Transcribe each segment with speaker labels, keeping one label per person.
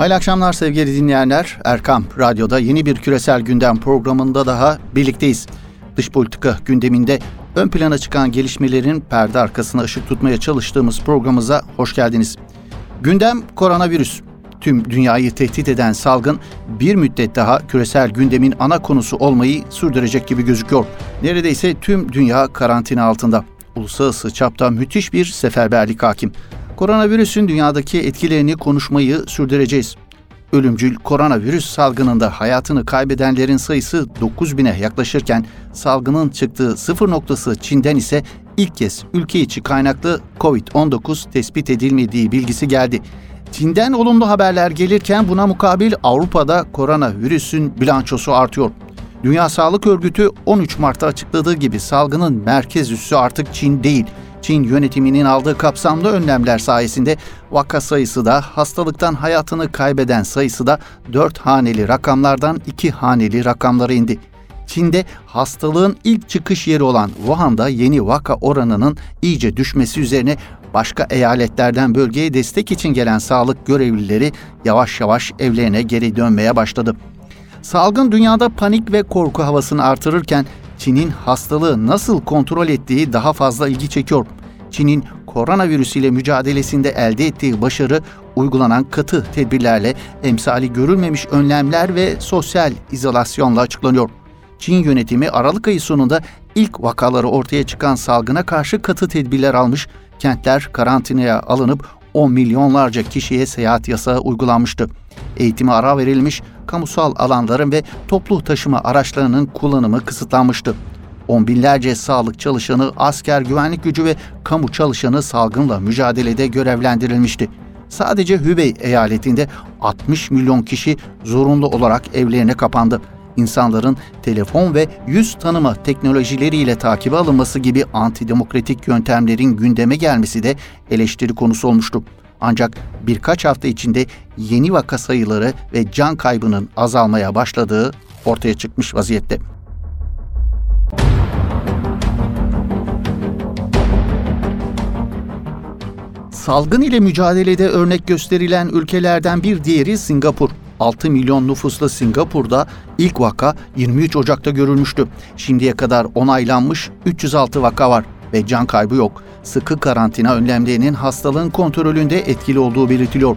Speaker 1: Hayırlı akşamlar sevgili dinleyenler. Erkam Radyo'da yeni bir küresel gündem programında daha birlikteyiz. Dış politika gündeminde ön plana çıkan gelişmelerin perde arkasına ışık tutmaya çalıştığımız programımıza hoş geldiniz. Gündem koronavirüs. Tüm dünyayı tehdit eden salgın bir müddet daha küresel gündemin ana konusu olmayı sürdürecek gibi gözüküyor. Neredeyse tüm dünya karantina altında. Uluslararası çapta müthiş bir seferberlik hakim. Koronavirüsün dünyadaki etkilerini konuşmayı sürdüreceğiz. Ölümcül koronavirüs salgınında hayatını kaybedenlerin sayısı 9 bine yaklaşırken salgının çıktığı sıfır noktası Çin'den ise ilk kez ülke içi kaynaklı COVID-19 tespit edilmediği bilgisi geldi. Çin'den olumlu haberler gelirken buna mukabil Avrupa'da koronavirüsün bilançosu artıyor. Dünya Sağlık Örgütü 13 Mart'ta açıkladığı gibi salgının merkez üssü artık Çin değil, Çin yönetiminin aldığı kapsamlı önlemler sayesinde vaka sayısı da hastalıktan hayatını kaybeden sayısı da 4 haneli rakamlardan 2 haneli rakamlara indi. Çin'de hastalığın ilk çıkış yeri olan Wuhan'da yeni vaka oranının iyice düşmesi üzerine başka eyaletlerden bölgeye destek için gelen sağlık görevlileri yavaş yavaş evlerine geri dönmeye başladı. Salgın dünyada panik ve korku havasını artırırken Çin'in hastalığı nasıl kontrol ettiği daha fazla ilgi çekiyor. Çin'in koronavirüs ile mücadelesinde elde ettiği başarı uygulanan katı tedbirlerle emsali görülmemiş önlemler ve sosyal izolasyonla açıklanıyor. Çin yönetimi Aralık ayı sonunda ilk vakaları ortaya çıkan salgına karşı katı tedbirler almış, kentler karantinaya alınıp 10 milyonlarca kişiye seyahat yasağı uygulanmıştı. Eğitime ara verilmiş, kamusal alanların ve toplu taşıma araçlarının kullanımı kısıtlanmıştı. On binlerce sağlık çalışanı, asker güvenlik gücü ve kamu çalışanı salgınla mücadelede görevlendirilmişti. Sadece Hübey eyaletinde 60 milyon kişi zorunlu olarak evlerine kapandı. İnsanların telefon ve yüz tanıma teknolojileriyle takibe alınması gibi antidemokratik yöntemlerin gündeme gelmesi de eleştiri konusu olmuştu. Ancak birkaç hafta içinde yeni vaka sayıları ve can kaybının azalmaya başladığı ortaya çıkmış vaziyette. Salgın ile mücadelede örnek gösterilen ülkelerden bir diğeri Singapur. 6 milyon nüfuslu Singapur'da ilk vaka 23 Ocak'ta görülmüştü. Şimdiye kadar onaylanmış 306 vaka var ve can kaybı yok. Sıkı karantina önlemlerinin hastalığın kontrolünde etkili olduğu belirtiliyor.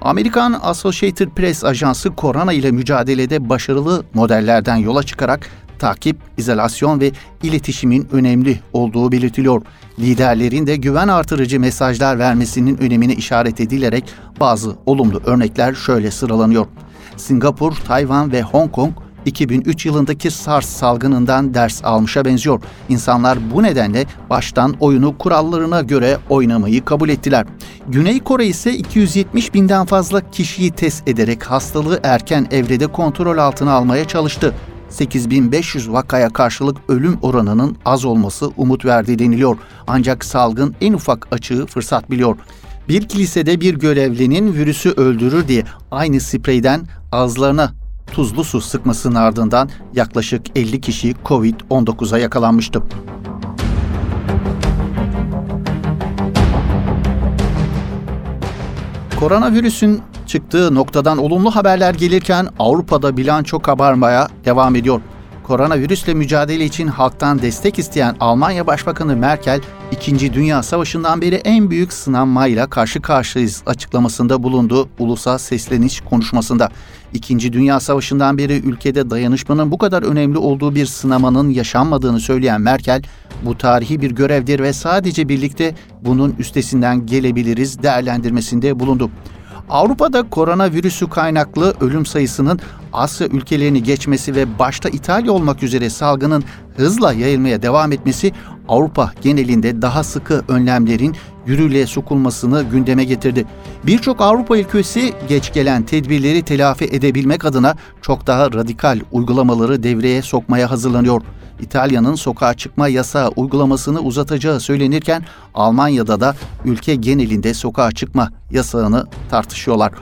Speaker 1: Amerikan Associated Press ajansı korona ile mücadelede başarılı modellerden yola çıkarak takip, izolasyon ve iletişimin önemli olduğu belirtiliyor. Liderlerin de güven artırıcı mesajlar vermesinin önemine işaret edilerek bazı olumlu örnekler şöyle sıralanıyor. Singapur, Tayvan ve Hong Kong 2003 yılındaki SARS salgınından ders almışa benziyor. İnsanlar bu nedenle baştan oyunu kurallarına göre oynamayı kabul ettiler. Güney Kore ise 270 binden fazla kişiyi test ederek hastalığı erken evrede kontrol altına almaya çalıştı. 8500 vakaya karşılık ölüm oranının az olması umut verdi deniliyor. Ancak salgın en ufak açığı fırsat biliyor. Bir kilisede bir görevlinin virüsü öldürür diye aynı spreyden ağızlarına tuzlu su sıkmasının ardından yaklaşık 50 kişi COVID-19'a yakalanmıştı. Koronavirüsün çıktığı noktadan olumlu haberler gelirken Avrupa'da bilanço kabarmaya devam ediyor. Koronavirüsle mücadele için halktan destek isteyen Almanya Başbakanı Merkel, İkinci Dünya Savaşı'ndan beri en büyük sınanmayla karşı karşıyayız açıklamasında bulundu ulusal sesleniş konuşmasında. İkinci Dünya Savaşı'ndan beri ülkede dayanışmanın bu kadar önemli olduğu bir sınamanın yaşanmadığını söyleyen Merkel, bu tarihi bir görevdir ve sadece birlikte bunun üstesinden gelebiliriz değerlendirmesinde bulundu. Avrupa'da koronavirüsü kaynaklı ölüm sayısının Asya ülkelerini geçmesi ve başta İtalya olmak üzere salgının hızla yayılmaya devam etmesi Avrupa genelinde daha sıkı önlemlerin yürürlüğe sokulmasını gündeme getirdi. Birçok Avrupa ülkesi geç gelen tedbirleri telafi edebilmek adına çok daha radikal uygulamaları devreye sokmaya hazırlanıyor. İtalya'nın sokağa çıkma yasağı uygulamasını uzatacağı söylenirken Almanya'da da ülke genelinde sokağa çıkma yasağını tartışıyorlar.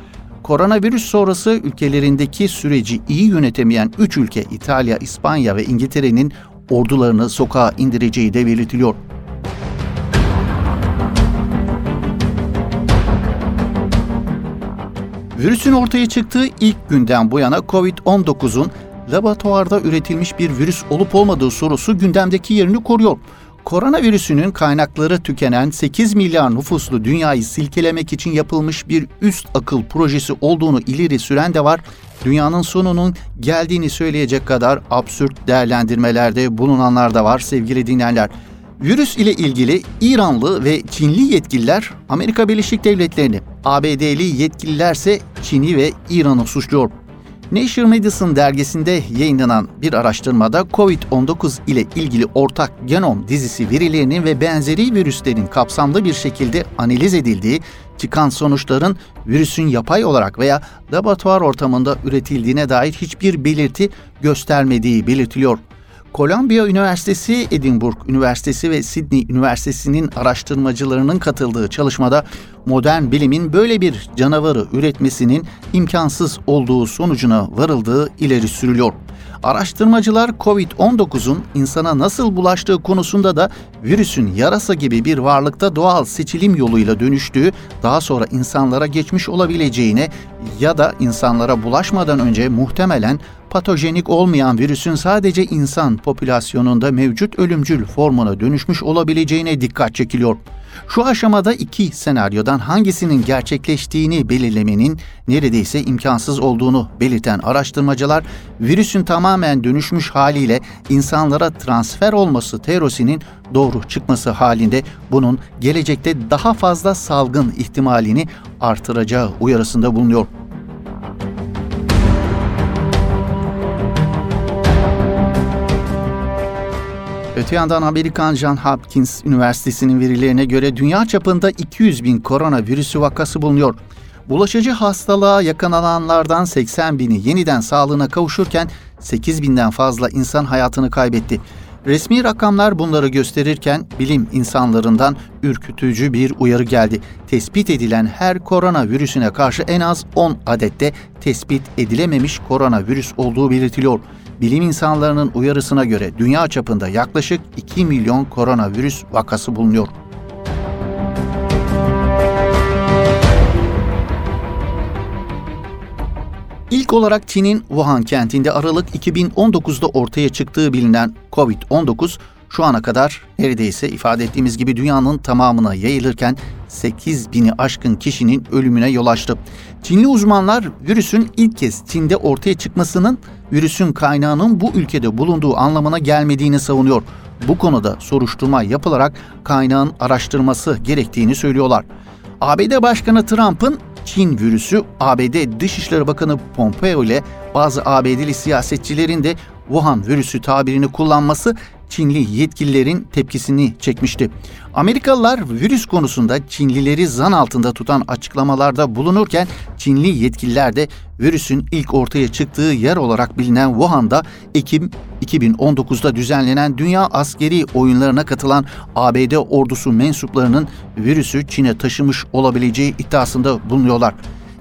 Speaker 1: Koronavirüs sonrası ülkelerindeki süreci iyi yönetemeyen 3 ülke İtalya, İspanya ve İngiltere'nin ordularını sokağa indireceği de belirtiliyor. Virüsün ortaya çıktığı ilk günden bu yana COVID-19'un laboratuvarda üretilmiş bir virüs olup olmadığı sorusu gündemdeki yerini koruyor. Koronavirüsünün kaynakları tükenen 8 milyar nüfuslu dünyayı silkelemek için yapılmış bir üst akıl projesi olduğunu ileri süren de var. Dünyanın sonunun geldiğini söyleyecek kadar absürt değerlendirmelerde bulunanlar da var sevgili dinleyenler. Virüs ile ilgili İranlı ve Çinli yetkililer Amerika Birleşik Devletleri'ni, ABD'li yetkililerse Çin'i ve İran'ı suçluyor. Nature Medicine dergisinde yayınlanan bir araştırmada COVID-19 ile ilgili ortak genom dizisi verilerinin ve benzeri virüslerin kapsamlı bir şekilde analiz edildiği, çıkan sonuçların virüsün yapay olarak veya laboratuvar ortamında üretildiğine dair hiçbir belirti göstermediği belirtiliyor. Columbia Üniversitesi, Edinburgh Üniversitesi ve Sydney Üniversitesi'nin araştırmacılarının katıldığı çalışmada modern bilimin böyle bir canavarı üretmesinin imkansız olduğu sonucuna varıldığı ileri sürülüyor. Araştırmacılar COVID-19'un insana nasıl bulaştığı konusunda da virüsün yarasa gibi bir varlıkta doğal seçilim yoluyla dönüştüğü, daha sonra insanlara geçmiş olabileceğine ya da insanlara bulaşmadan önce muhtemelen patojenik olmayan virüsün sadece insan popülasyonunda mevcut ölümcül formuna dönüşmüş olabileceğine dikkat çekiliyor. Şu aşamada iki senaryodan hangisinin gerçekleştiğini belirlemenin neredeyse imkansız olduğunu belirten araştırmacılar, virüsün tamamen dönüşmüş haliyle insanlara transfer olması teorisinin doğru çıkması halinde bunun gelecekte daha fazla salgın ihtimalini artıracağı uyarısında bulunuyor. Öte yandan Amerikan John Hopkins Üniversitesi'nin verilerine göre dünya çapında 200 bin koronavirüsü vakası bulunuyor. Bulaşıcı hastalığa yakalananlardan 80 bini yeniden sağlığına kavuşurken 8 binden fazla insan hayatını kaybetti. Resmi rakamlar bunları gösterirken bilim insanlarından ürkütücü bir uyarı geldi. Tespit edilen her korona virüsüne karşı en az 10 adette tespit edilememiş koronavirüs olduğu belirtiliyor. Bilim insanlarının uyarısına göre dünya çapında yaklaşık 2 milyon koronavirüs vakası bulunuyor. İlk olarak Çin'in Wuhan kentinde Aralık 2019'da ortaya çıktığı bilinen COVID-19 şu ana kadar neredeyse ifade ettiğimiz gibi dünyanın tamamına yayılırken 8 bini aşkın kişinin ölümüne yol açtı. Çinli uzmanlar virüsün ilk kez Çin'de ortaya çıkmasının virüsün kaynağının bu ülkede bulunduğu anlamına gelmediğini savunuyor. Bu konuda soruşturma yapılarak kaynağın araştırması gerektiğini söylüyorlar. ABD Başkanı Trump'ın Çin virüsü ABD Dışişleri Bakanı Pompeo ile bazı ABD'li siyasetçilerin de Wuhan virüsü tabirini kullanması Çinli yetkililerin tepkisini çekmişti. Amerikalılar virüs konusunda Çinlileri zan altında tutan açıklamalarda bulunurken Çinli yetkililer de virüsün ilk ortaya çıktığı yer olarak bilinen Wuhan'da Ekim 2019'da düzenlenen Dünya Askeri Oyunlarına katılan ABD ordusu mensuplarının virüsü Çin'e taşımış olabileceği iddiasında bulunuyorlar.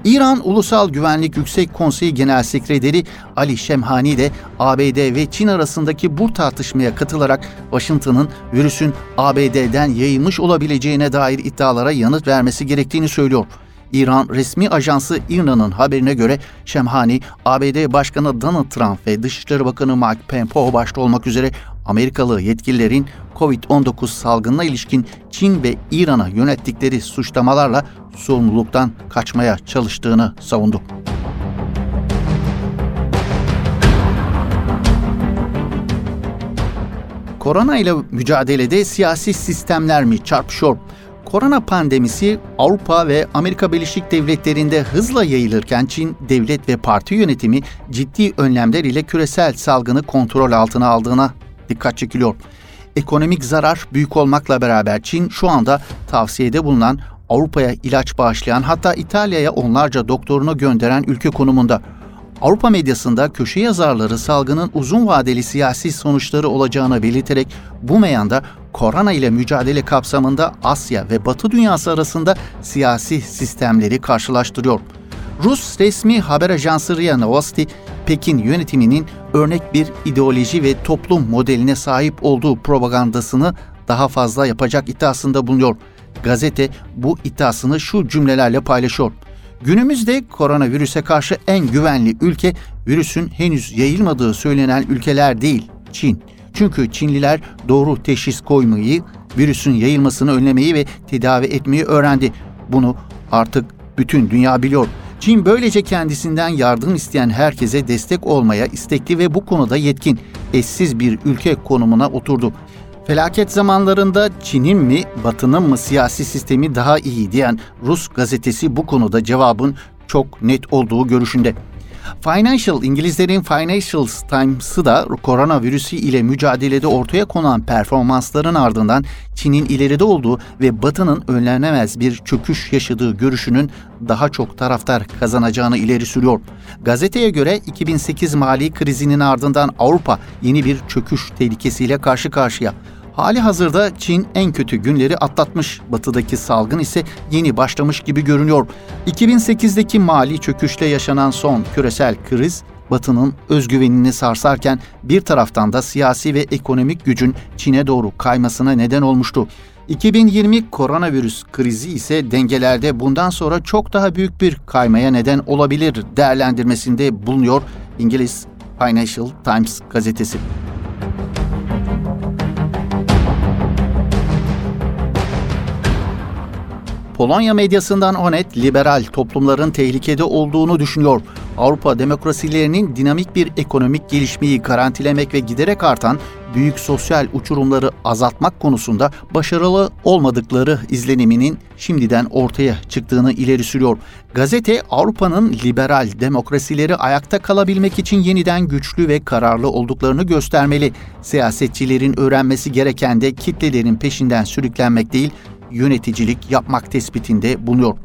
Speaker 1: İran Ulusal Güvenlik Yüksek Konseyi Genel Sekreteri Ali Şemhani de ABD ve Çin arasındaki bu tartışmaya katılarak Washington'ın virüsün ABD'den yayılmış olabileceğine dair iddialara yanıt vermesi gerektiğini söylüyor. İran resmi ajansı İRNA'nın haberine göre Şemhani, ABD Başkanı Donald Trump ve Dışişleri Bakanı Mike Pompeo başta olmak üzere Amerikalı yetkililerin COVID-19 salgınına ilişkin Çin ve İran'a yönettikleri suçlamalarla sorumluluktan kaçmaya çalıştığını savundu. Korona ile mücadelede siyasi sistemler mi çarpışıyor? Korona pandemisi Avrupa ve Amerika Birleşik Devletleri'nde hızla yayılırken Çin devlet ve parti yönetimi ciddi önlemler ile küresel salgını kontrol altına aldığına dikkat çekiliyor. Ekonomik zarar büyük olmakla beraber Çin şu anda tavsiyede bulunan Avrupa'ya ilaç bağışlayan hatta İtalya'ya onlarca doktorunu gönderen ülke konumunda. Avrupa medyasında köşe yazarları salgının uzun vadeli siyasi sonuçları olacağını belirterek bu meyanda korona ile mücadele kapsamında Asya ve Batı dünyası arasında siyasi sistemleri karşılaştırıyor. Rus resmi haber ajansı RIA Novosti, Pekin yönetiminin örnek bir ideoloji ve toplum modeline sahip olduğu propagandasını daha fazla yapacak iddiasında bulunuyor. Gazete bu iddiasını şu cümlelerle paylaşıyor. Günümüzde koronavirüse karşı en güvenli ülke virüsün henüz yayılmadığı söylenen ülkeler değil, Çin. Çünkü Çinliler doğru teşhis koymayı, virüsün yayılmasını önlemeyi ve tedavi etmeyi öğrendi. Bunu artık bütün dünya biliyor. Çin böylece kendisinden yardım isteyen herkese destek olmaya istekli ve bu konuda yetkin, eşsiz bir ülke konumuna oturdu. Felaket zamanlarında Çin'in mi, Batı'nın mı siyasi sistemi daha iyi diyen Rus gazetesi bu konuda cevabın çok net olduğu görüşünde. Financial, İngilizlerin Financial Times'ı da koronavirüsü ile mücadelede ortaya konan performansların ardından Çin'in ileride olduğu ve Batı'nın önlenemez bir çöküş yaşadığı görüşünün daha çok taraftar kazanacağını ileri sürüyor. Gazeteye göre 2008 mali krizinin ardından Avrupa yeni bir çöküş tehlikesiyle karşı karşıya. Hali hazırda Çin en kötü günleri atlatmış, batıdaki salgın ise yeni başlamış gibi görünüyor. 2008'deki mali çöküşle yaşanan son küresel kriz, Batı'nın özgüvenini sarsarken bir taraftan da siyasi ve ekonomik gücün Çin'e doğru kaymasına neden olmuştu. 2020 koronavirüs krizi ise dengelerde bundan sonra çok daha büyük bir kaymaya neden olabilir değerlendirmesinde bulunuyor İngiliz Financial Times gazetesi. Polonya medyasından Onet, liberal toplumların tehlikede olduğunu düşünüyor. Avrupa demokrasilerinin dinamik bir ekonomik gelişmeyi garantilemek ve giderek artan büyük sosyal uçurumları azaltmak konusunda başarılı olmadıkları izleniminin şimdiden ortaya çıktığını ileri sürüyor. Gazete Avrupa'nın liberal demokrasileri ayakta kalabilmek için yeniden güçlü ve kararlı olduklarını göstermeli. Siyasetçilerin öğrenmesi gereken de kitlelerin peşinden sürüklenmek değil, yöneticilik yapmak tespitinde bulunuyor.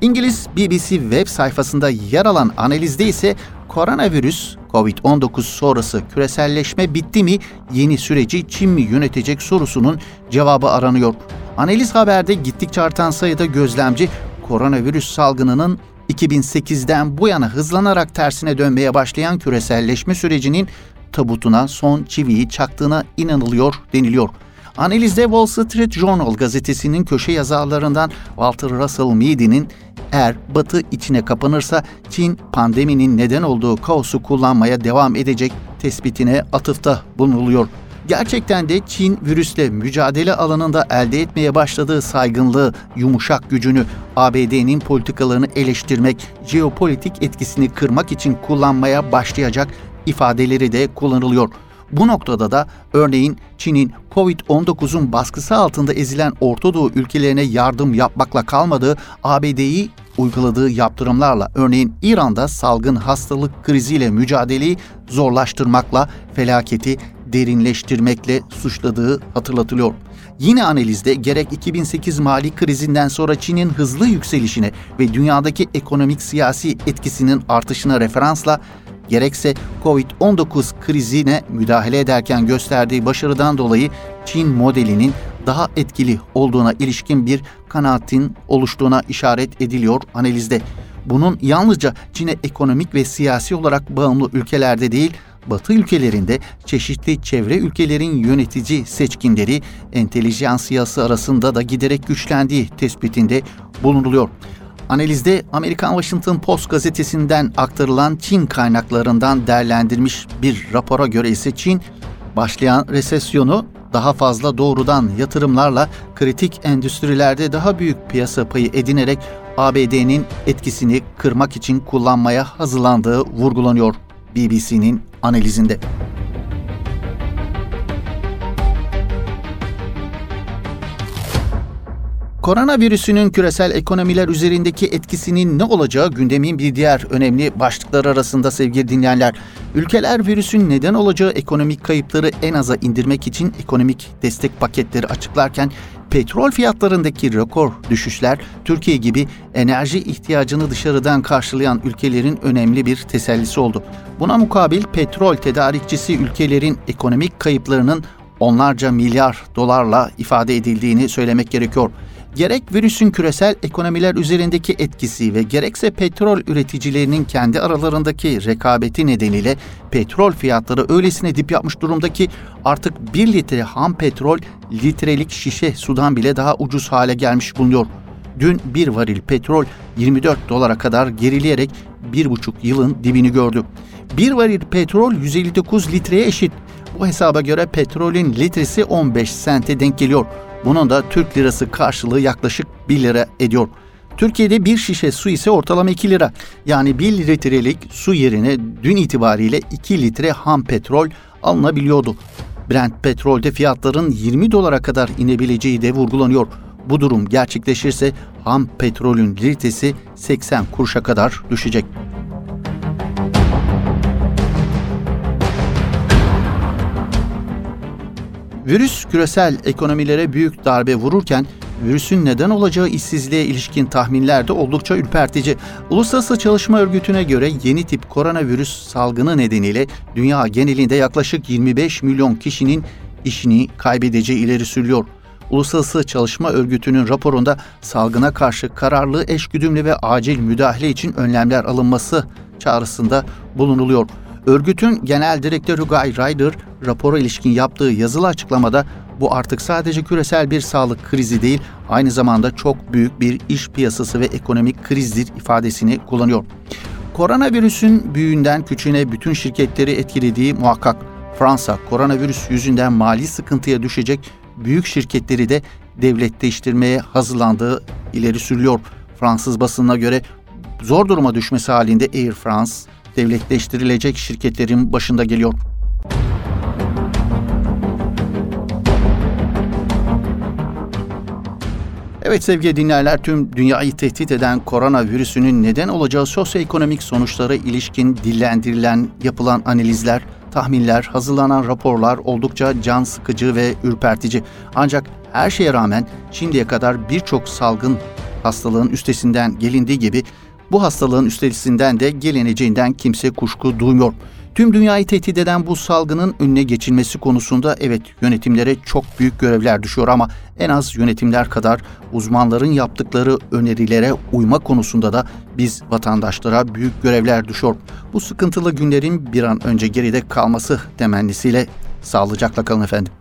Speaker 1: İngiliz BBC web sayfasında yer alan analizde ise koronavirüs, Covid-19 sonrası küreselleşme bitti mi, yeni süreci Çin mi yönetecek sorusunun cevabı aranıyor. Analiz haberde gittikçe artan sayıda gözlemci koronavirüs salgınının 2008'den bu yana hızlanarak tersine dönmeye başlayan küreselleşme sürecinin tabutuna son çiviyi çaktığına inanılıyor deniliyor. Analizde Wall Street Journal gazetesinin köşe yazarlarından Walter Russell Meady'nin eğer Batı içine kapanırsa Çin pandeminin neden olduğu kaosu kullanmaya devam edecek tespitine atıfta bulunuluyor. Gerçekten de Çin virüsle mücadele alanında elde etmeye başladığı saygınlığı, yumuşak gücünü, ABD'nin politikalarını eleştirmek, jeopolitik etkisini kırmak için kullanmaya başlayacak ifadeleri de kullanılıyor. Bu noktada da örneğin Çin'in Covid-19'un baskısı altında ezilen Orta Doğu ülkelerine yardım yapmakla kalmadığı ABD'yi uyguladığı yaptırımlarla örneğin İran'da salgın hastalık kriziyle mücadeleyi zorlaştırmakla felaketi derinleştirmekle suçladığı hatırlatılıyor. Yine analizde gerek 2008 mali krizinden sonra Çin'in hızlı yükselişine ve dünyadaki ekonomik siyasi etkisinin artışına referansla gerekse Covid-19 krizine müdahale ederken gösterdiği başarıdan dolayı Çin modelinin daha etkili olduğuna ilişkin bir kanaatin oluştuğuna işaret ediliyor analizde. Bunun yalnızca Çin'e ekonomik ve siyasi olarak bağımlı ülkelerde değil, Batı ülkelerinde çeşitli çevre ülkelerin yönetici seçkinleri entelijansiyası arasında da giderek güçlendiği tespitinde bulunuluyor. Analizde Amerikan Washington Post gazetesinden aktarılan Çin kaynaklarından değerlendirmiş bir rapora göre ise Çin başlayan resesyonu daha fazla doğrudan yatırımlarla kritik endüstrilerde daha büyük piyasa payı edinerek ABD'nin etkisini kırmak için kullanmaya hazırlandığı vurgulanıyor BBC'nin analizinde. Koronavirüsünün küresel ekonomiler üzerindeki etkisinin ne olacağı gündemin bir diğer önemli başlıklar arasında sevgili dinleyenler. Ülkeler virüsün neden olacağı ekonomik kayıpları en aza indirmek için ekonomik destek paketleri açıklarken petrol fiyatlarındaki rekor düşüşler Türkiye gibi enerji ihtiyacını dışarıdan karşılayan ülkelerin önemli bir tesellisi oldu. Buna mukabil petrol tedarikçisi ülkelerin ekonomik kayıplarının onlarca milyar dolarla ifade edildiğini söylemek gerekiyor gerek virüsün küresel ekonomiler üzerindeki etkisi ve gerekse petrol üreticilerinin kendi aralarındaki rekabeti nedeniyle petrol fiyatları öylesine dip yapmış durumda ki artık 1 litre ham petrol litrelik şişe sudan bile daha ucuz hale gelmiş bulunuyor. Dün bir varil petrol 24 dolara kadar gerileyerek bir buçuk yılın dibini gördü. Bir varil petrol 159 litreye eşit. Bu hesaba göre petrolün litresi 15 sente denk geliyor. Bunun da Türk lirası karşılığı yaklaşık 1 lira ediyor. Türkiye'de bir şişe su ise ortalama 2 lira. Yani 1 litrelik su yerine dün itibariyle 2 litre ham petrol alınabiliyordu. Brent petrolde fiyatların 20 dolara kadar inebileceği de vurgulanıyor. Bu durum gerçekleşirse ham petrolün litresi 80 kuruşa kadar düşecek. Virüs küresel ekonomilere büyük darbe vururken virüsün neden olacağı işsizliğe ilişkin tahminler de oldukça ürpertici. Uluslararası Çalışma Örgütü'ne göre yeni tip koronavirüs salgını nedeniyle dünya genelinde yaklaşık 25 milyon kişinin işini kaybedeceği ileri sürülüyor. Uluslararası Çalışma Örgütü'nün raporunda salgına karşı kararlı, eşgüdümlü ve acil müdahale için önlemler alınması çağrısında bulunuluyor. Örgütün genel direktörü Guy Ryder rapora ilişkin yaptığı yazılı açıklamada bu artık sadece küresel bir sağlık krizi değil, aynı zamanda çok büyük bir iş piyasası ve ekonomik krizdir ifadesini kullanıyor. Koronavirüsün büyüğünden küçüğüne bütün şirketleri etkilediği muhakkak. Fransa koronavirüs yüzünden mali sıkıntıya düşecek büyük şirketleri de devletleştirmeye hazırlandığı ileri sürülüyor. Fransız basınına göre zor duruma düşmesi halinde Air France devletleştirilecek şirketlerin başında geliyor. Evet sevgili dinleyenler tüm dünyayı tehdit eden koronavirüsünün neden olacağı sosyoekonomik sonuçlara ilişkin dillendirilen, yapılan analizler, tahminler, hazırlanan raporlar oldukça can sıkıcı ve ürpertici. Ancak her şeye rağmen şimdiye kadar birçok salgın hastalığın üstesinden gelindiği gibi bu hastalığın üstesinden de gelineceğinden kimse kuşku duymuyor. Tüm dünyayı tehdit eden bu salgının önüne geçilmesi konusunda evet yönetimlere çok büyük görevler düşüyor ama en az yönetimler kadar uzmanların yaptıkları önerilere uyma konusunda da biz vatandaşlara büyük görevler düşüyor. Bu sıkıntılı günlerin bir an önce geride kalması temennisiyle sağlıcakla kalın efendim.